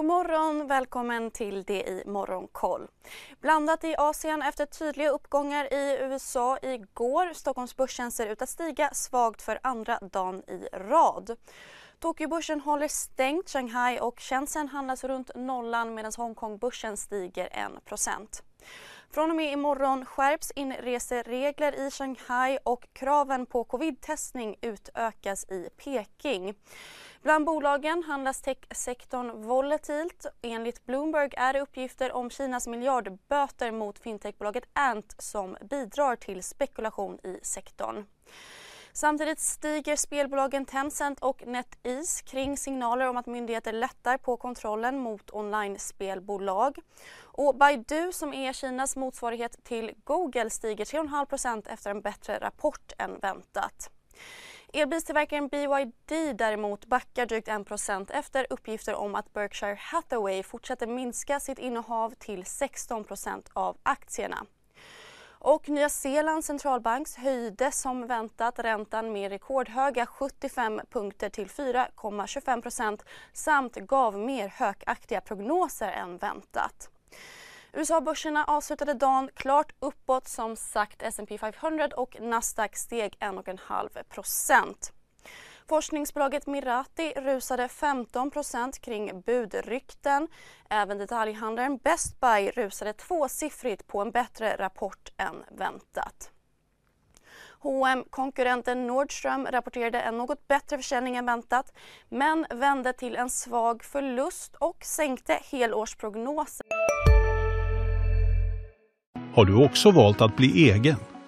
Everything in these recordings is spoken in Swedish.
God morgon, välkommen till det i Morgonkoll. Blandat i Asien efter tydliga uppgångar i USA igår. Stockholmsbörsen ser ut att stiga svagt för andra dagen i rad. Tokyobörsen håller stängt. Shanghai och Shenzhen handlas runt nollan medan Hongkongbörsen stiger 1 från och med imorgon skärps inreseregler i Shanghai och kraven på covid-testning utökas i Peking. Bland bolagen handlas techsektorn volatilt. Enligt Bloomberg är det uppgifter om Kinas miljardböter mot fintechbolaget Ant som bidrar till spekulation i sektorn. Samtidigt stiger spelbolagen Tencent och NetEase kring signaler om att myndigheter lättar på kontrollen mot online-spelbolag. Och Baidu som är Kinas motsvarighet till Google stiger 3,5% efter en bättre rapport än väntat. Elbilstillverkaren BYD däremot backar drygt 1 efter uppgifter om att Berkshire Hathaway fortsätter minska sitt innehav till 16% av aktierna. Och Nya Zeelands centralbank höjde som väntat räntan med rekordhöga 75 punkter till 4,25% samt gav mer hökaktiga prognoser än väntat. USA-börserna avslutade dagen klart uppåt. Som sagt, S&P 500 och Nasdaq steg 1,5 Forskningsbolaget Mirati rusade 15% kring budrykten. Även detaljhandlaren Best Buy rusade tvåsiffrigt på en bättre rapport än väntat. H&M konkurrenten Nordström rapporterade en något bättre försäljning än väntat men vände till en svag förlust och sänkte helårsprognosen. Har du också valt att bli egen?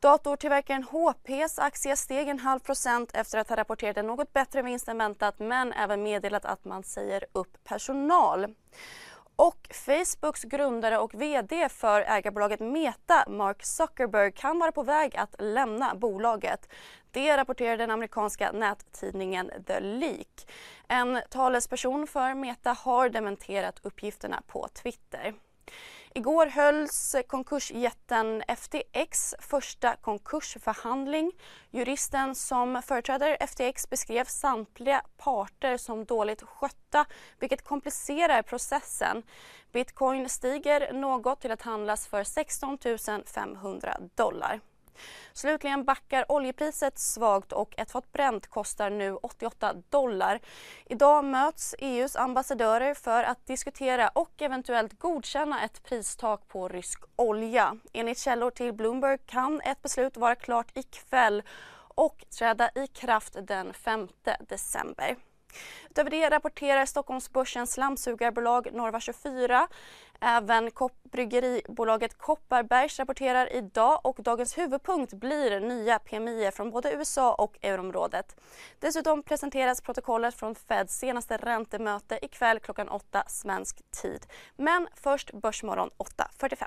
Datortillverkaren HPs aktie steg en halv procent efter att ha rapporterat en något bättre vinst än väntat men även meddelat att man säger upp personal. Och Facebooks grundare och VD för ägarbolaget Meta, Mark Zuckerberg, kan vara på väg att lämna bolaget. Det rapporterar den amerikanska nättidningen The Leak. En talesperson för Meta har dementerat uppgifterna på Twitter. Igår hölls konkursjätten FTX första konkursförhandling. Juristen som företräder FTX beskrev samtliga parter som dåligt skötta vilket komplicerar processen. Bitcoin stiger något till att handlas för 16 500 dollar. Slutligen backar oljepriset svagt och ett fat bränt kostar nu 88 dollar. Idag möts EUs ambassadörer för att diskutera och eventuellt godkänna ett pristak på rysk olja. Enligt källor till Bloomberg kan ett beslut vara klart ikväll och träda i kraft den 5 december. Utöver det rapporterar Stockholmsbörsens slamsugarbolag Norva 24. Även bryggeribolaget Kopparbergs rapporterar idag och dagens huvudpunkt blir nya PMI från både USA och euroområdet. Dessutom presenteras protokollet från Feds senaste räntemöte ikväll klockan 8 svensk tid. Men först Börsmorgon 8.45.